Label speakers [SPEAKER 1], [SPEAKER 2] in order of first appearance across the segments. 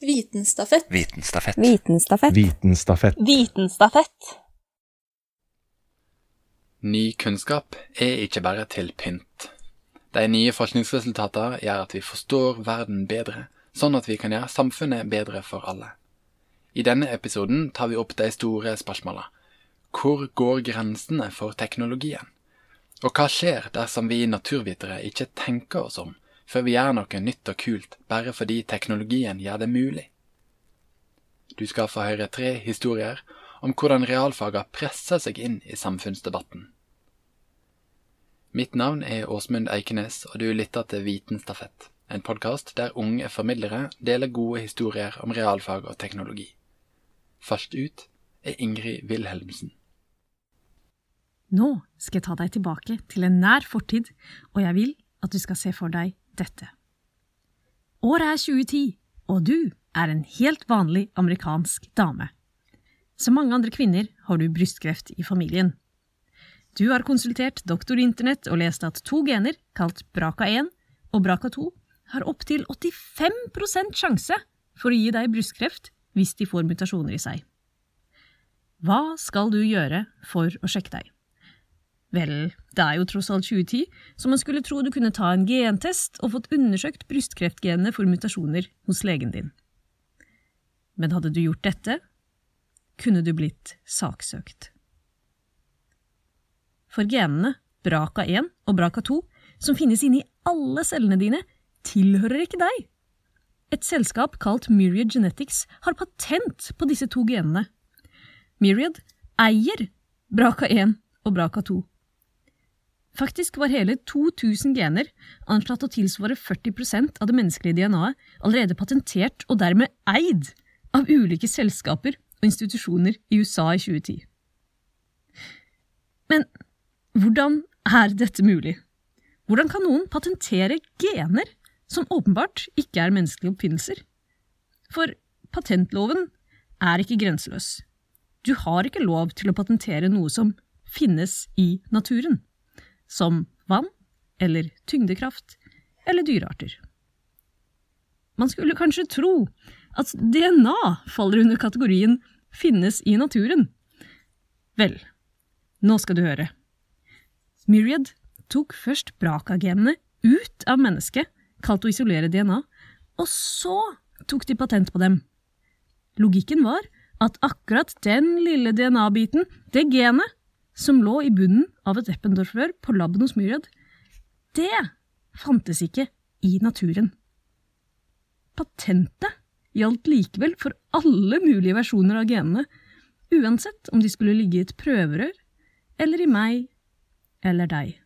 [SPEAKER 1] Vitenstafett.
[SPEAKER 2] Vitenstafett.
[SPEAKER 3] Vitenstafett.
[SPEAKER 4] Vitenstafett.
[SPEAKER 3] Vitenstafett.
[SPEAKER 5] Ny kunnskap er ikke bare til pynt. De nye forskningsresultatene gjør at vi forstår verden bedre, sånn at vi kan gjøre samfunnet bedre for alle. I denne episoden tar vi opp de store spørsmålene. Hvor går grensene for teknologien? Og hva skjer dersom vi naturvitere ikke tenker oss om før vi gjør noe nytt og kult bare fordi teknologien gjør det mulig? Du skal få høre tre historier om hvordan realfaga presser seg inn i samfunnsdebatten. Mitt navn er Åsmund Eikenes, og du lytter til Vitenstafett, en podkast der unge formidlere deler gode historier om realfag og teknologi. Først ut er Ingrid Wilhelmsen.
[SPEAKER 6] Nå skal jeg ta deg tilbake til en nær fortid, og jeg vil at du skal se for deg dette. Året er 2010, og du er en helt vanlig amerikansk dame. Som mange andre kvinner har du brystkreft i familien. Du har konsultert doktor Internett og lest at to gener, kalt BRCA1 og BRCA2, har opptil 85 sjanse for å gi deg brystkreft hvis de får mutasjoner i seg. Hva skal du gjøre for å sjekke deg? Vel, det er jo tross alt 2010, så man skulle tro du kunne ta en gentest og fått undersøkt brystkreftgenene for mutasjoner hos legen din. Men hadde du gjort dette, kunne du blitt saksøkt. For genene BRCA1 og BRCA2, som finnes inni alle cellene dine, tilhører ikke deg. Et selskap kalt Myriad Genetics har patent på disse to genene. Myriad eier BRCA1 og BRCA2. Faktisk var hele 2000 gener, anslått å tilsvare 40% av det menneskelige DNA-et, allerede patentert og dermed eid av ulike selskaper og institusjoner i USA i 2010. Men hvordan er dette mulig? Hvordan kan noen patentere gener som åpenbart ikke er menneskelige oppfinnelser? For patentloven er ikke grenseløs. Du har ikke lov til å patentere noe som finnes i naturen som vann eller tyngdekraft eller dyrearter. Man skulle kanskje tro at DNA faller under kategorien finnes i naturen. Vel, nå skal du høre. Myriad tok først brakagenene ut av mennesket, kalt å isolere DNA, og så tok de patent på dem. Logikken var at akkurat den lille DNA-biten, det genet, som lå i bunnen av et Eppendorf-rør på laben hos Myriad, det fantes ikke i naturen. Patentet gjaldt likevel for alle mulige versjoner av genene, uansett om de skulle ligge i et prøverør, eller i meg eller deg.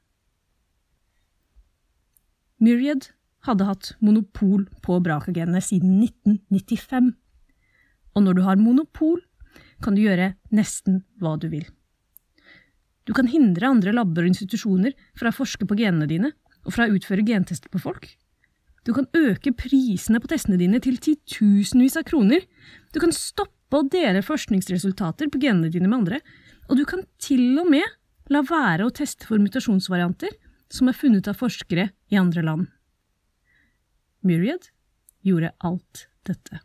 [SPEAKER 6] Myriad hadde hatt monopol på BRCA-genene siden 1995. Og når du har monopol, kan du gjøre nesten hva du vil. Du kan hindre andre labber og institusjoner fra å forske på genene dine og fra å utføre gentester på folk. Du kan øke prisene på testene dine til titusenvis av kroner. Du kan stoppe å dele forskningsresultater på genene dine med andre. Og du kan til og med la være å teste for mutasjonsvarianter som er funnet av forskere i andre land. Myriad gjorde alt dette.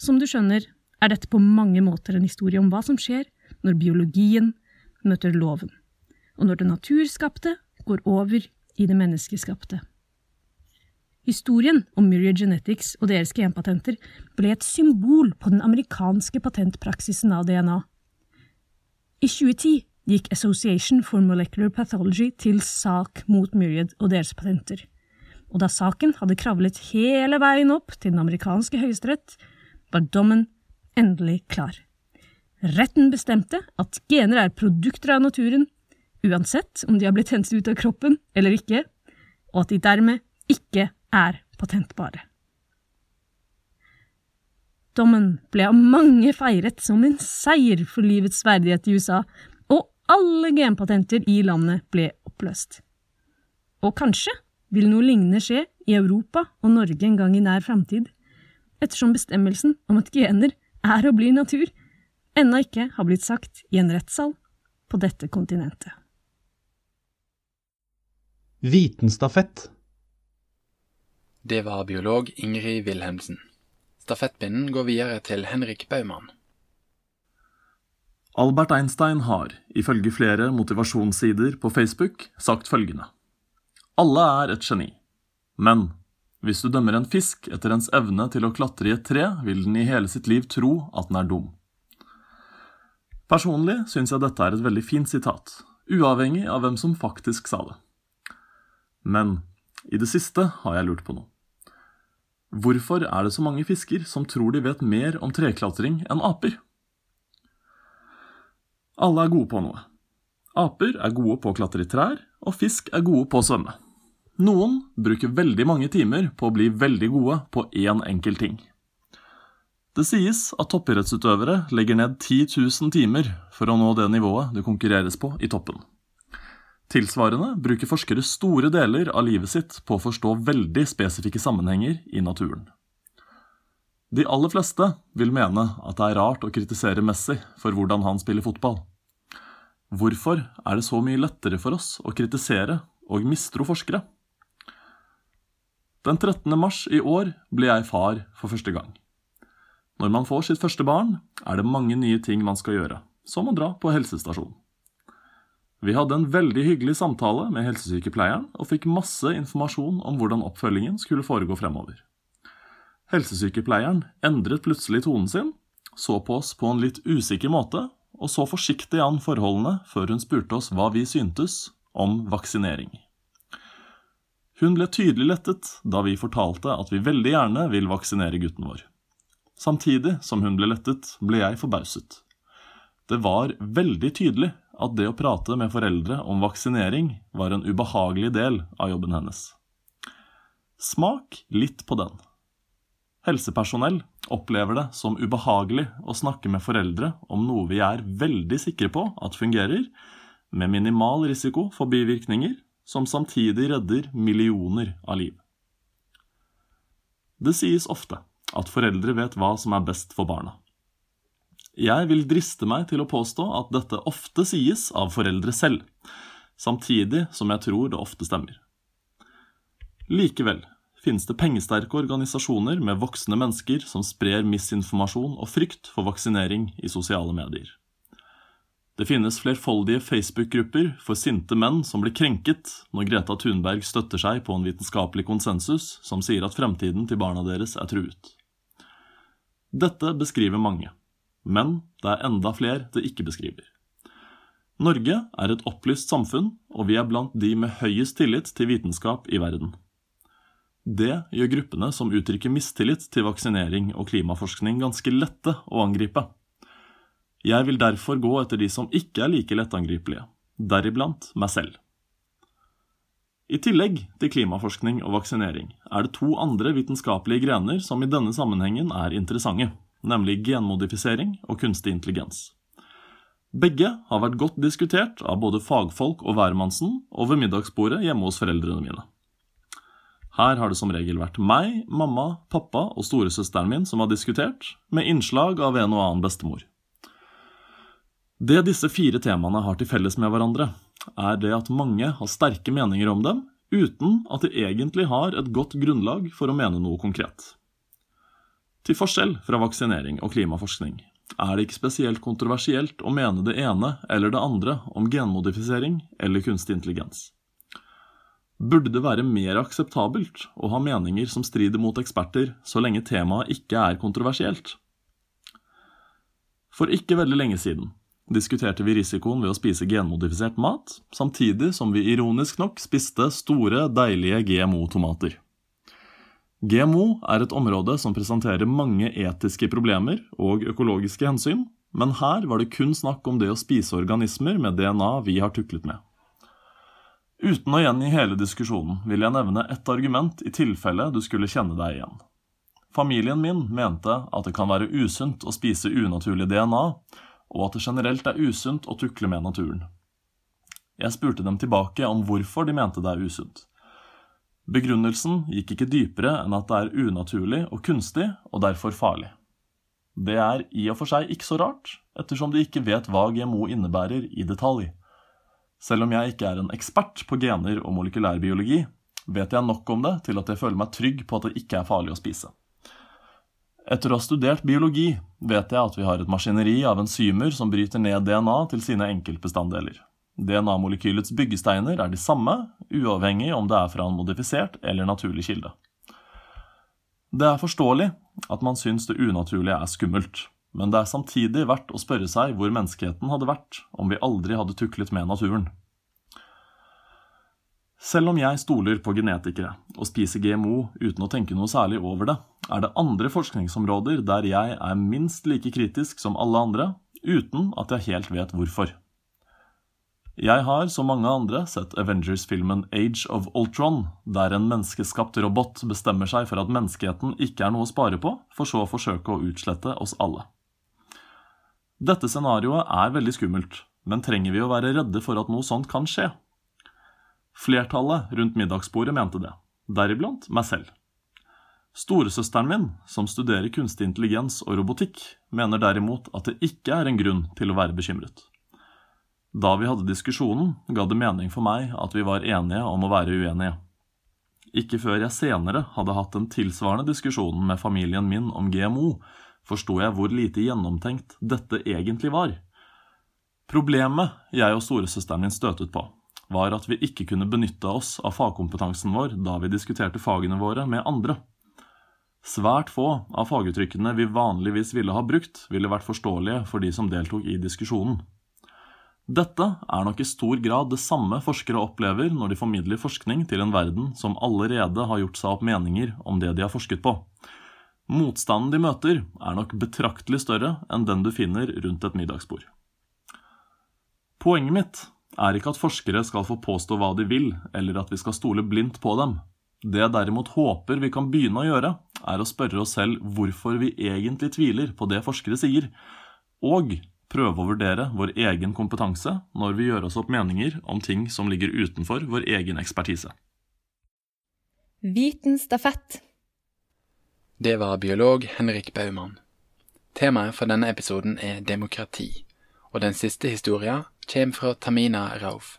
[SPEAKER 6] Som du skjønner, er dette på mange måter en historie om hva som skjer når biologien møter loven, og når det naturskapte går over i det menneskeskapte. Historien om Myriad Genetics og deres genpatenter ble et symbol på den amerikanske patentpraksisen av DNA. I 2010 gikk Association for Molecular Pathology til sak mot Myriad og deres patenter, og da saken hadde kravlet hele veien opp til den amerikanske høyesterett, var dommen endelig klar. Retten bestemte at gener er produkter av naturen, uansett om de har blitt hentet ut av kroppen eller ikke, og at de dermed ikke er patentbare. Dommen ble av mange feiret som en seier for livets verdighet i USA, og alle genpatenter i landet ble oppløst. Og kanskje vil noe lignende skje i Europa og Norge en gang i nær framtid, ettersom bestemmelsen om at gener er og blir natur, ennå ikke har blitt sagt i en rettssal på dette kontinentet.
[SPEAKER 4] Vitenstafett.
[SPEAKER 5] Det var biolog Ingrid Wilhelmsen. Stafettpinnen går videre til Henrik Baumann.
[SPEAKER 1] Albert Einstein har, ifølge flere motivasjonssider på Facebook, sagt følgende. Alle er et geni. Men hvis du dømmer en fisk etter ens evne til å klatre i et tre, vil den i hele sitt liv tro at den er dum. Personlig syns jeg dette er et veldig fint sitat, uavhengig av hvem som faktisk sa det. Men i det siste har jeg lurt på noe. Hvorfor er det så mange fisker som tror de vet mer om treklatring enn aper? Alle er gode på noe. Aper er gode på å klatre i trær, og fisk er gode på å svømme. Noen bruker veldig mange timer på å bli veldig gode på én enkel ting. Det sies at toppidrettsutøvere legger ned 10 000 timer for å nå det nivået det konkurreres på i toppen. Tilsvarende bruker forskere store deler av livet sitt på å forstå veldig spesifikke sammenhenger i naturen. De aller fleste vil mene at det er rart å kritisere Messi for hvordan han spiller fotball. Hvorfor er det så mye lettere for oss å kritisere og mistro forskere? Den 13. mars i år ble jeg far for første gang. Når man får sitt første barn, er det mange nye ting man skal gjøre, som å dra på helsestasjon. Vi hadde en veldig hyggelig samtale med helsesykepleieren og fikk masse informasjon om hvordan oppfølgingen skulle foregå fremover. Helsesykepleieren endret plutselig tonen sin, så på oss på en litt usikker måte og så forsiktig an forholdene før hun spurte oss hva vi syntes om vaksinering. Hun ble tydelig lettet da vi fortalte at vi veldig gjerne vil vaksinere gutten vår. Samtidig som hun ble lettet, ble jeg forbauset. Det var veldig tydelig at det å prate med foreldre om vaksinering var en ubehagelig del av jobben hennes. Smak litt på den. Helsepersonell opplever det som ubehagelig å snakke med foreldre om noe vi er veldig sikre på at fungerer, med minimal risiko for bivirkninger, som samtidig redder millioner av liv. Det sies ofte at foreldre vet hva som er best for barna. Jeg vil driste meg til å påstå at dette ofte sies av foreldre selv, samtidig som jeg tror det ofte stemmer. Likevel finnes det pengesterke organisasjoner med voksne mennesker som sprer misinformasjon og frykt for vaksinering i sosiale medier. Det finnes flerfoldige Facebook-grupper for sinte menn som blir krenket når Greta Thunberg støtter seg på en vitenskapelig konsensus som sier at fremtiden til barna deres er truet. Dette beskriver mange, men det er enda flere det ikke beskriver. Norge er et opplyst samfunn, og vi er blant de med høyest tillit til vitenskap i verden. Det gjør gruppene som uttrykker mistillit til vaksinering og klimaforskning, ganske lette å angripe. Jeg vil derfor gå etter de som ikke er like lettangripelige, deriblant meg selv. I tillegg til klimaforskning og vaksinering er det to andre vitenskapelige grener som i denne sammenhengen er interessante, nemlig genmodifisering og kunstig intelligens. Begge har vært godt diskutert av både fagfolk og hvermannsen over middagsbordet hjemme hos foreldrene mine. Her har det som regel vært meg, mamma, pappa og storesøsteren min som har diskutert, med innslag av en og annen bestemor. Det disse fire temaene har til felles med hverandre, er det at mange har sterke meninger om dem, uten at de egentlig har et godt grunnlag for å mene noe konkret. Til forskjell fra vaksinering og klimaforskning er det ikke spesielt kontroversielt å mene det ene eller det andre om genmodifisering eller kunstig intelligens. Burde det være mer akseptabelt å ha meninger som strider mot eksperter, så lenge temaet ikke er kontroversielt? For ikke veldig lenge siden diskuterte vi risikoen ved å spise genmodifisert mat, samtidig som vi ironisk nok spiste store, deilige GMO-tomater. GMO er et område som presenterer mange etiske problemer og økologiske hensyn, men her var det kun snakk om det å spise organismer med DNA vi har tuklet med. Uten å gjengi hele diskusjonen vil jeg nevne ett argument i tilfelle du skulle kjenne deg igjen. Familien min mente at det kan være usunt å spise unaturlig DNA, og at det generelt er usunt å tukle med naturen. Jeg spurte dem tilbake om hvorfor de mente det er usunt. Begrunnelsen gikk ikke dypere enn at det er unaturlig og kunstig, og derfor farlig. Det er i og for seg ikke så rart, ettersom de ikke vet hva GMO innebærer i detalj. Selv om jeg ikke er en ekspert på gener og molekylærbiologi, vet jeg nok om det til at jeg føler meg trygg på at det ikke er farlig å spise. Etter å ha studert biologi vet jeg at vi har et maskineri av enzymer som bryter ned DNA til sine enkeltbestanddeler. DNA-molekylets byggesteiner er de samme, uavhengig om det er fra en modifisert eller naturlig kilde. Det er forståelig at man syns det unaturlige er skummelt, men det er samtidig verdt å spørre seg hvor menneskeheten hadde vært om vi aldri hadde tuklet med naturen. Selv om jeg stoler på genetikere og spiser GMO uten å tenke noe særlig over det, er det andre forskningsområder der jeg er minst like kritisk som alle andre, uten at jeg helt vet hvorfor. Jeg har, som mange andre, sett Avengers-filmen Age of Ultron, der en menneskeskapt robot bestemmer seg for at menneskeheten ikke er noe å spare på, for så å forsøke å utslette oss alle. Dette scenarioet er veldig skummelt, men trenger vi å være redde for at noe sånt kan skje? Flertallet rundt middagsbordet mente det, deriblant meg selv. Storesøsteren min, som studerer kunstig intelligens og robotikk, mener derimot at det ikke er en grunn til å være bekymret. Da vi hadde diskusjonen, ga det mening for meg at vi var enige om å være uenige. Ikke før jeg senere hadde hatt den tilsvarende diskusjonen med familien min om GMO, forsto jeg hvor lite gjennomtenkt dette egentlig var. Problemet jeg og storesøsteren min støtet på, var at vi ikke kunne benytte oss av fagkompetansen vår da vi diskuterte fagene våre med andre. Svært få av faguttrykkene vi vanligvis ville ha brukt, ville vært forståelige for de som deltok i diskusjonen. Dette er nok i stor grad det samme forskere opplever når de formidler forskning til en verden som allerede har gjort seg opp meninger om det de har forsket på. Motstanden de møter, er nok betraktelig større enn den du finner rundt et middagsbord. Poenget mitt er ikke at forskere skal få påstå hva de vil, eller at vi skal stole blindt på dem. Det jeg derimot håper vi kan begynne å gjøre, er å spørre oss selv hvorfor vi egentlig tviler på det forskere sier, og prøve å vurdere vår egen kompetanse når vi gjør oss opp meninger om ting som ligger utenfor vår egen ekspertise.
[SPEAKER 3] Vitenstafett.
[SPEAKER 5] Det var biolog Henrik Baumann. Temaet for denne episoden er demokrati, og den siste historia kommer fra Tamina Rauf.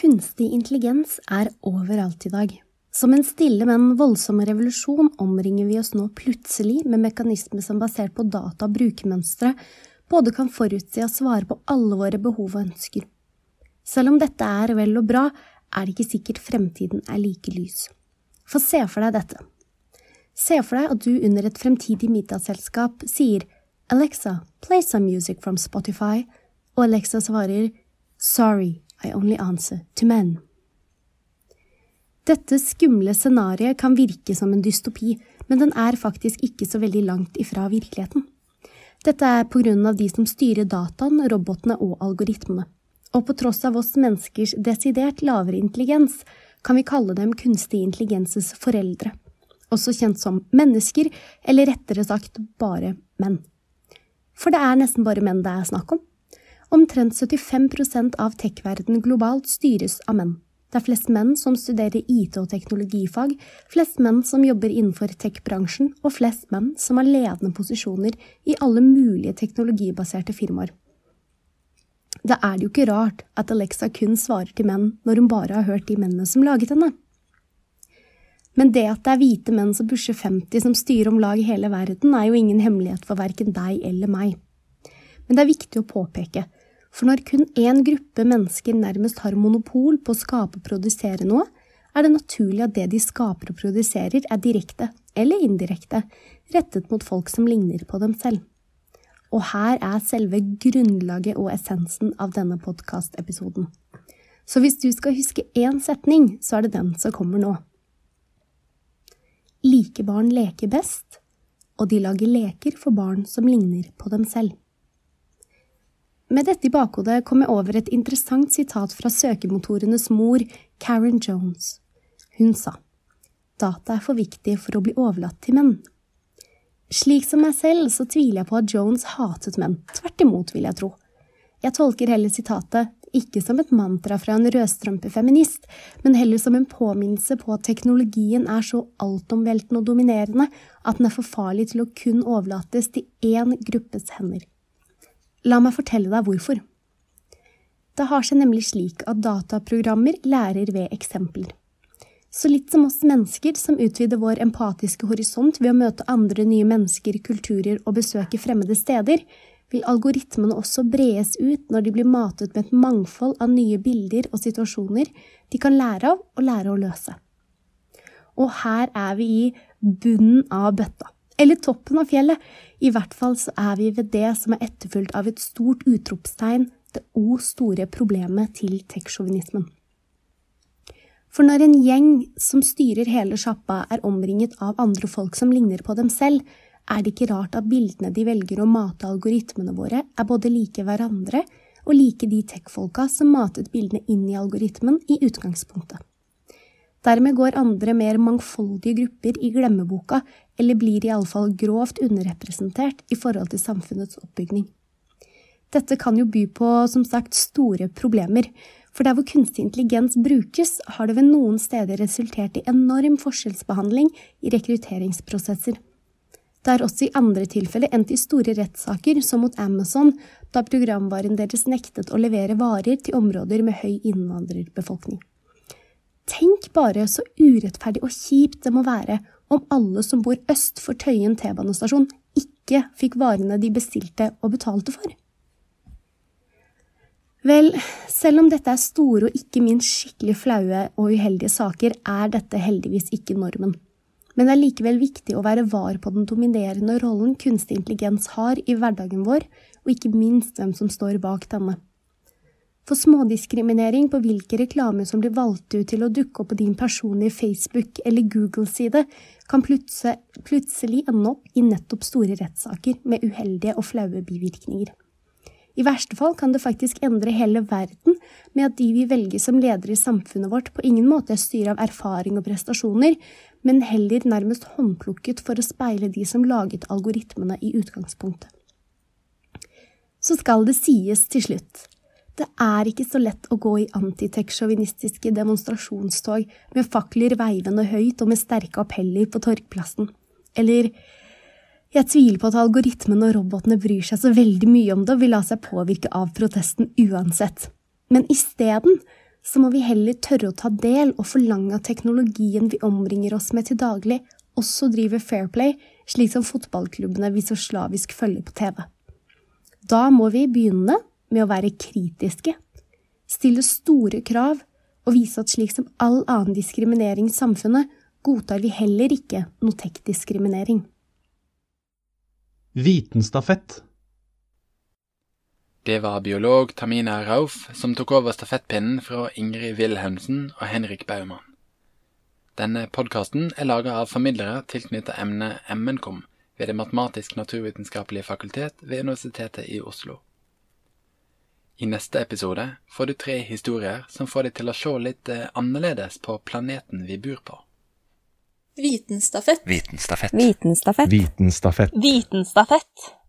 [SPEAKER 2] Kunstig intelligens er overalt i dag. Som en stille, men voldsom revolusjon omringer vi oss nå plutselig med mekanismer som basert på data og brukermønstre både kan forutsi og svare på alle våre behov og ønsker. Selv om dette er vel og bra, er det ikke sikkert fremtiden er like lys. For se for deg dette. Se for deg at du under et fremtidig middagsselskap sier Alexa, play some music from Spotify, og Alexa svarer Sorry, I only answer to men. Dette skumle scenarioet kan virke som en dystopi, men den er faktisk ikke så veldig langt ifra virkeligheten. Dette er på grunn av de som styrer dataen, robotene og algoritmene. Og på tross av oss menneskers desidert lavere intelligens, kan vi kalle dem kunstig intelligenses foreldre, også kjent som mennesker, eller rettere sagt bare menn. For det er nesten bare menn det er snakk om. Omtrent 75 av tech-verdenen globalt styres av menn. Det er flest menn som studerer IT- og teknologifag, flest menn som jobber innenfor tech-bransjen, og flest menn som har ledende posisjoner i alle mulige teknologibaserte firmaer. Da er det jo ikke rart at Alexa kun svarer til menn når hun bare har hørt de mennene som laget henne. Men det at det er hvite menn som pusher 50 som styrer om lag hele verden, er jo ingen hemmelighet for verken deg eller meg. Men det er viktig å påpeke, for når kun én gruppe mennesker nærmest har monopol på å skape og produsere noe, er det naturlig at det de skaper og produserer, er direkte, eller indirekte, rettet mot folk som ligner på dem selv. Og her er selve grunnlaget og essensen av denne podkastepisoden. Så hvis du skal huske én setning, så er det den som kommer nå. Like barn leker best, og de lager leker for barn som ligner på dem selv. Med dette i bakhodet kom jeg over et interessant sitat fra søkemotorenes mor, Karen Jones. Hun sa, data er for viktig for å bli overlatt til menn. Slik som meg selv så tviler jeg på at Jones hatet menn, tvert imot vil jeg tro. Jeg tolker heller sitatet ikke som et mantra fra en rødstrømpefeminist, men heller som en påminnelse på at teknologien er så altomveltende og dominerende at den er for farlig til å kun overlates til én gruppes hender. La meg fortelle deg hvorfor. Det har seg nemlig slik at dataprogrammer lærer ved eksempler. Så litt som oss mennesker som utvider vår empatiske horisont ved å møte andre nye mennesker, kulturer og besøke fremmede steder, vil algoritmene også brees ut når de blir matet med et mangfold av nye bilder og situasjoner de kan lære av og lære å løse. Og her er vi i bunnen av bøtta. Eller toppen av fjellet. I hvert fall så er vi ved det som er etterfulgt av et stort utropstegn, det o store problemet til tekksjåvinismen. For når en gjeng som styrer hele sjappa, er omringet av andre folk som ligner på dem selv, er det ikke rart at bildene de velger å mate algoritmene våre, er både like hverandre og like de tech-folka som matet bildene inn i algoritmen i utgangspunktet. Dermed går andre, mer mangfoldige grupper i glemmeboka, eller blir iallfall grovt underrepresentert i forhold til samfunnets oppbygning. Dette kan jo by på, som sagt, store problemer, for der hvor kunstig intelligens brukes, har det ved noen steder resultert i enorm forskjellsbehandling i rekrutteringsprosesser. Det har også i andre tilfeller endt i store rettssaker, som mot Amazon, da programvaren deres nektet å levere varer til områder med høy innvandrerbefolkning. Tenk bare så urettferdig og kjipt det må være om alle som bor øst for Tøyen T-banestasjon, ikke fikk varene de bestilte og betalte for. Vel, selv om dette er store og ikke minst skikkelig flaue og uheldige saker, er dette heldigvis ikke normen. Men det er likevel viktig å være var på den dominerende rollen kunstig intelligens har i hverdagen vår, og ikke minst hvem som står bak denne. For smådiskriminering på hvilke reklamer som blir valgt ut til å dukke opp på din personlige Facebook- eller Google-side, kan plutselig ende opp i nettopp store rettssaker med uheldige og flaue bivirkninger. I verste fall kan det faktisk endre hele verden med at de vi velger som ledere i samfunnet vårt, på ingen måte er styret av erfaring og prestasjoner, men heller nærmest håndplukket for å speile de som laget algoritmene i utgangspunktet. Så skal det sies til slutt. Det er ikke så lett å gå i antiteksjåvinistiske demonstrasjonstog med fakler veivende høyt og med sterke appeller på Torgplassen. Eller jeg tviler på at algoritmene og robotene bryr seg så veldig mye om det og vil la seg påvirke av protesten uansett. Men isteden så må vi heller tørre å ta del og forlange at teknologien vi omringer oss med til daglig, også driver fair play, slik som fotballklubbene vi så slavisk følger på TV. Da må vi begynne med å være kritiske, stille store krav og vise at slik som all annen diskriminering i samfunnet, godtar vi heller ikke noe tech-diskriminering.
[SPEAKER 4] Vitenstafett.
[SPEAKER 5] Det var biolog Tamina Rauf som tok over stafettpinnen fra Ingrid Wilhelmsen og Henrik Baumann. Denne podkasten er laga av formidlere tilknyttet emnet MNKOM ved Det matematisk-naturvitenskapelige fakultet ved Universitetet i Oslo. I neste episode får du tre historier som får deg til å se litt eh, annerledes på planeten vi bor på.
[SPEAKER 7] Vitenstafett.
[SPEAKER 3] Vitenstafett.
[SPEAKER 4] Vitenstafett.
[SPEAKER 3] Vitenstafett.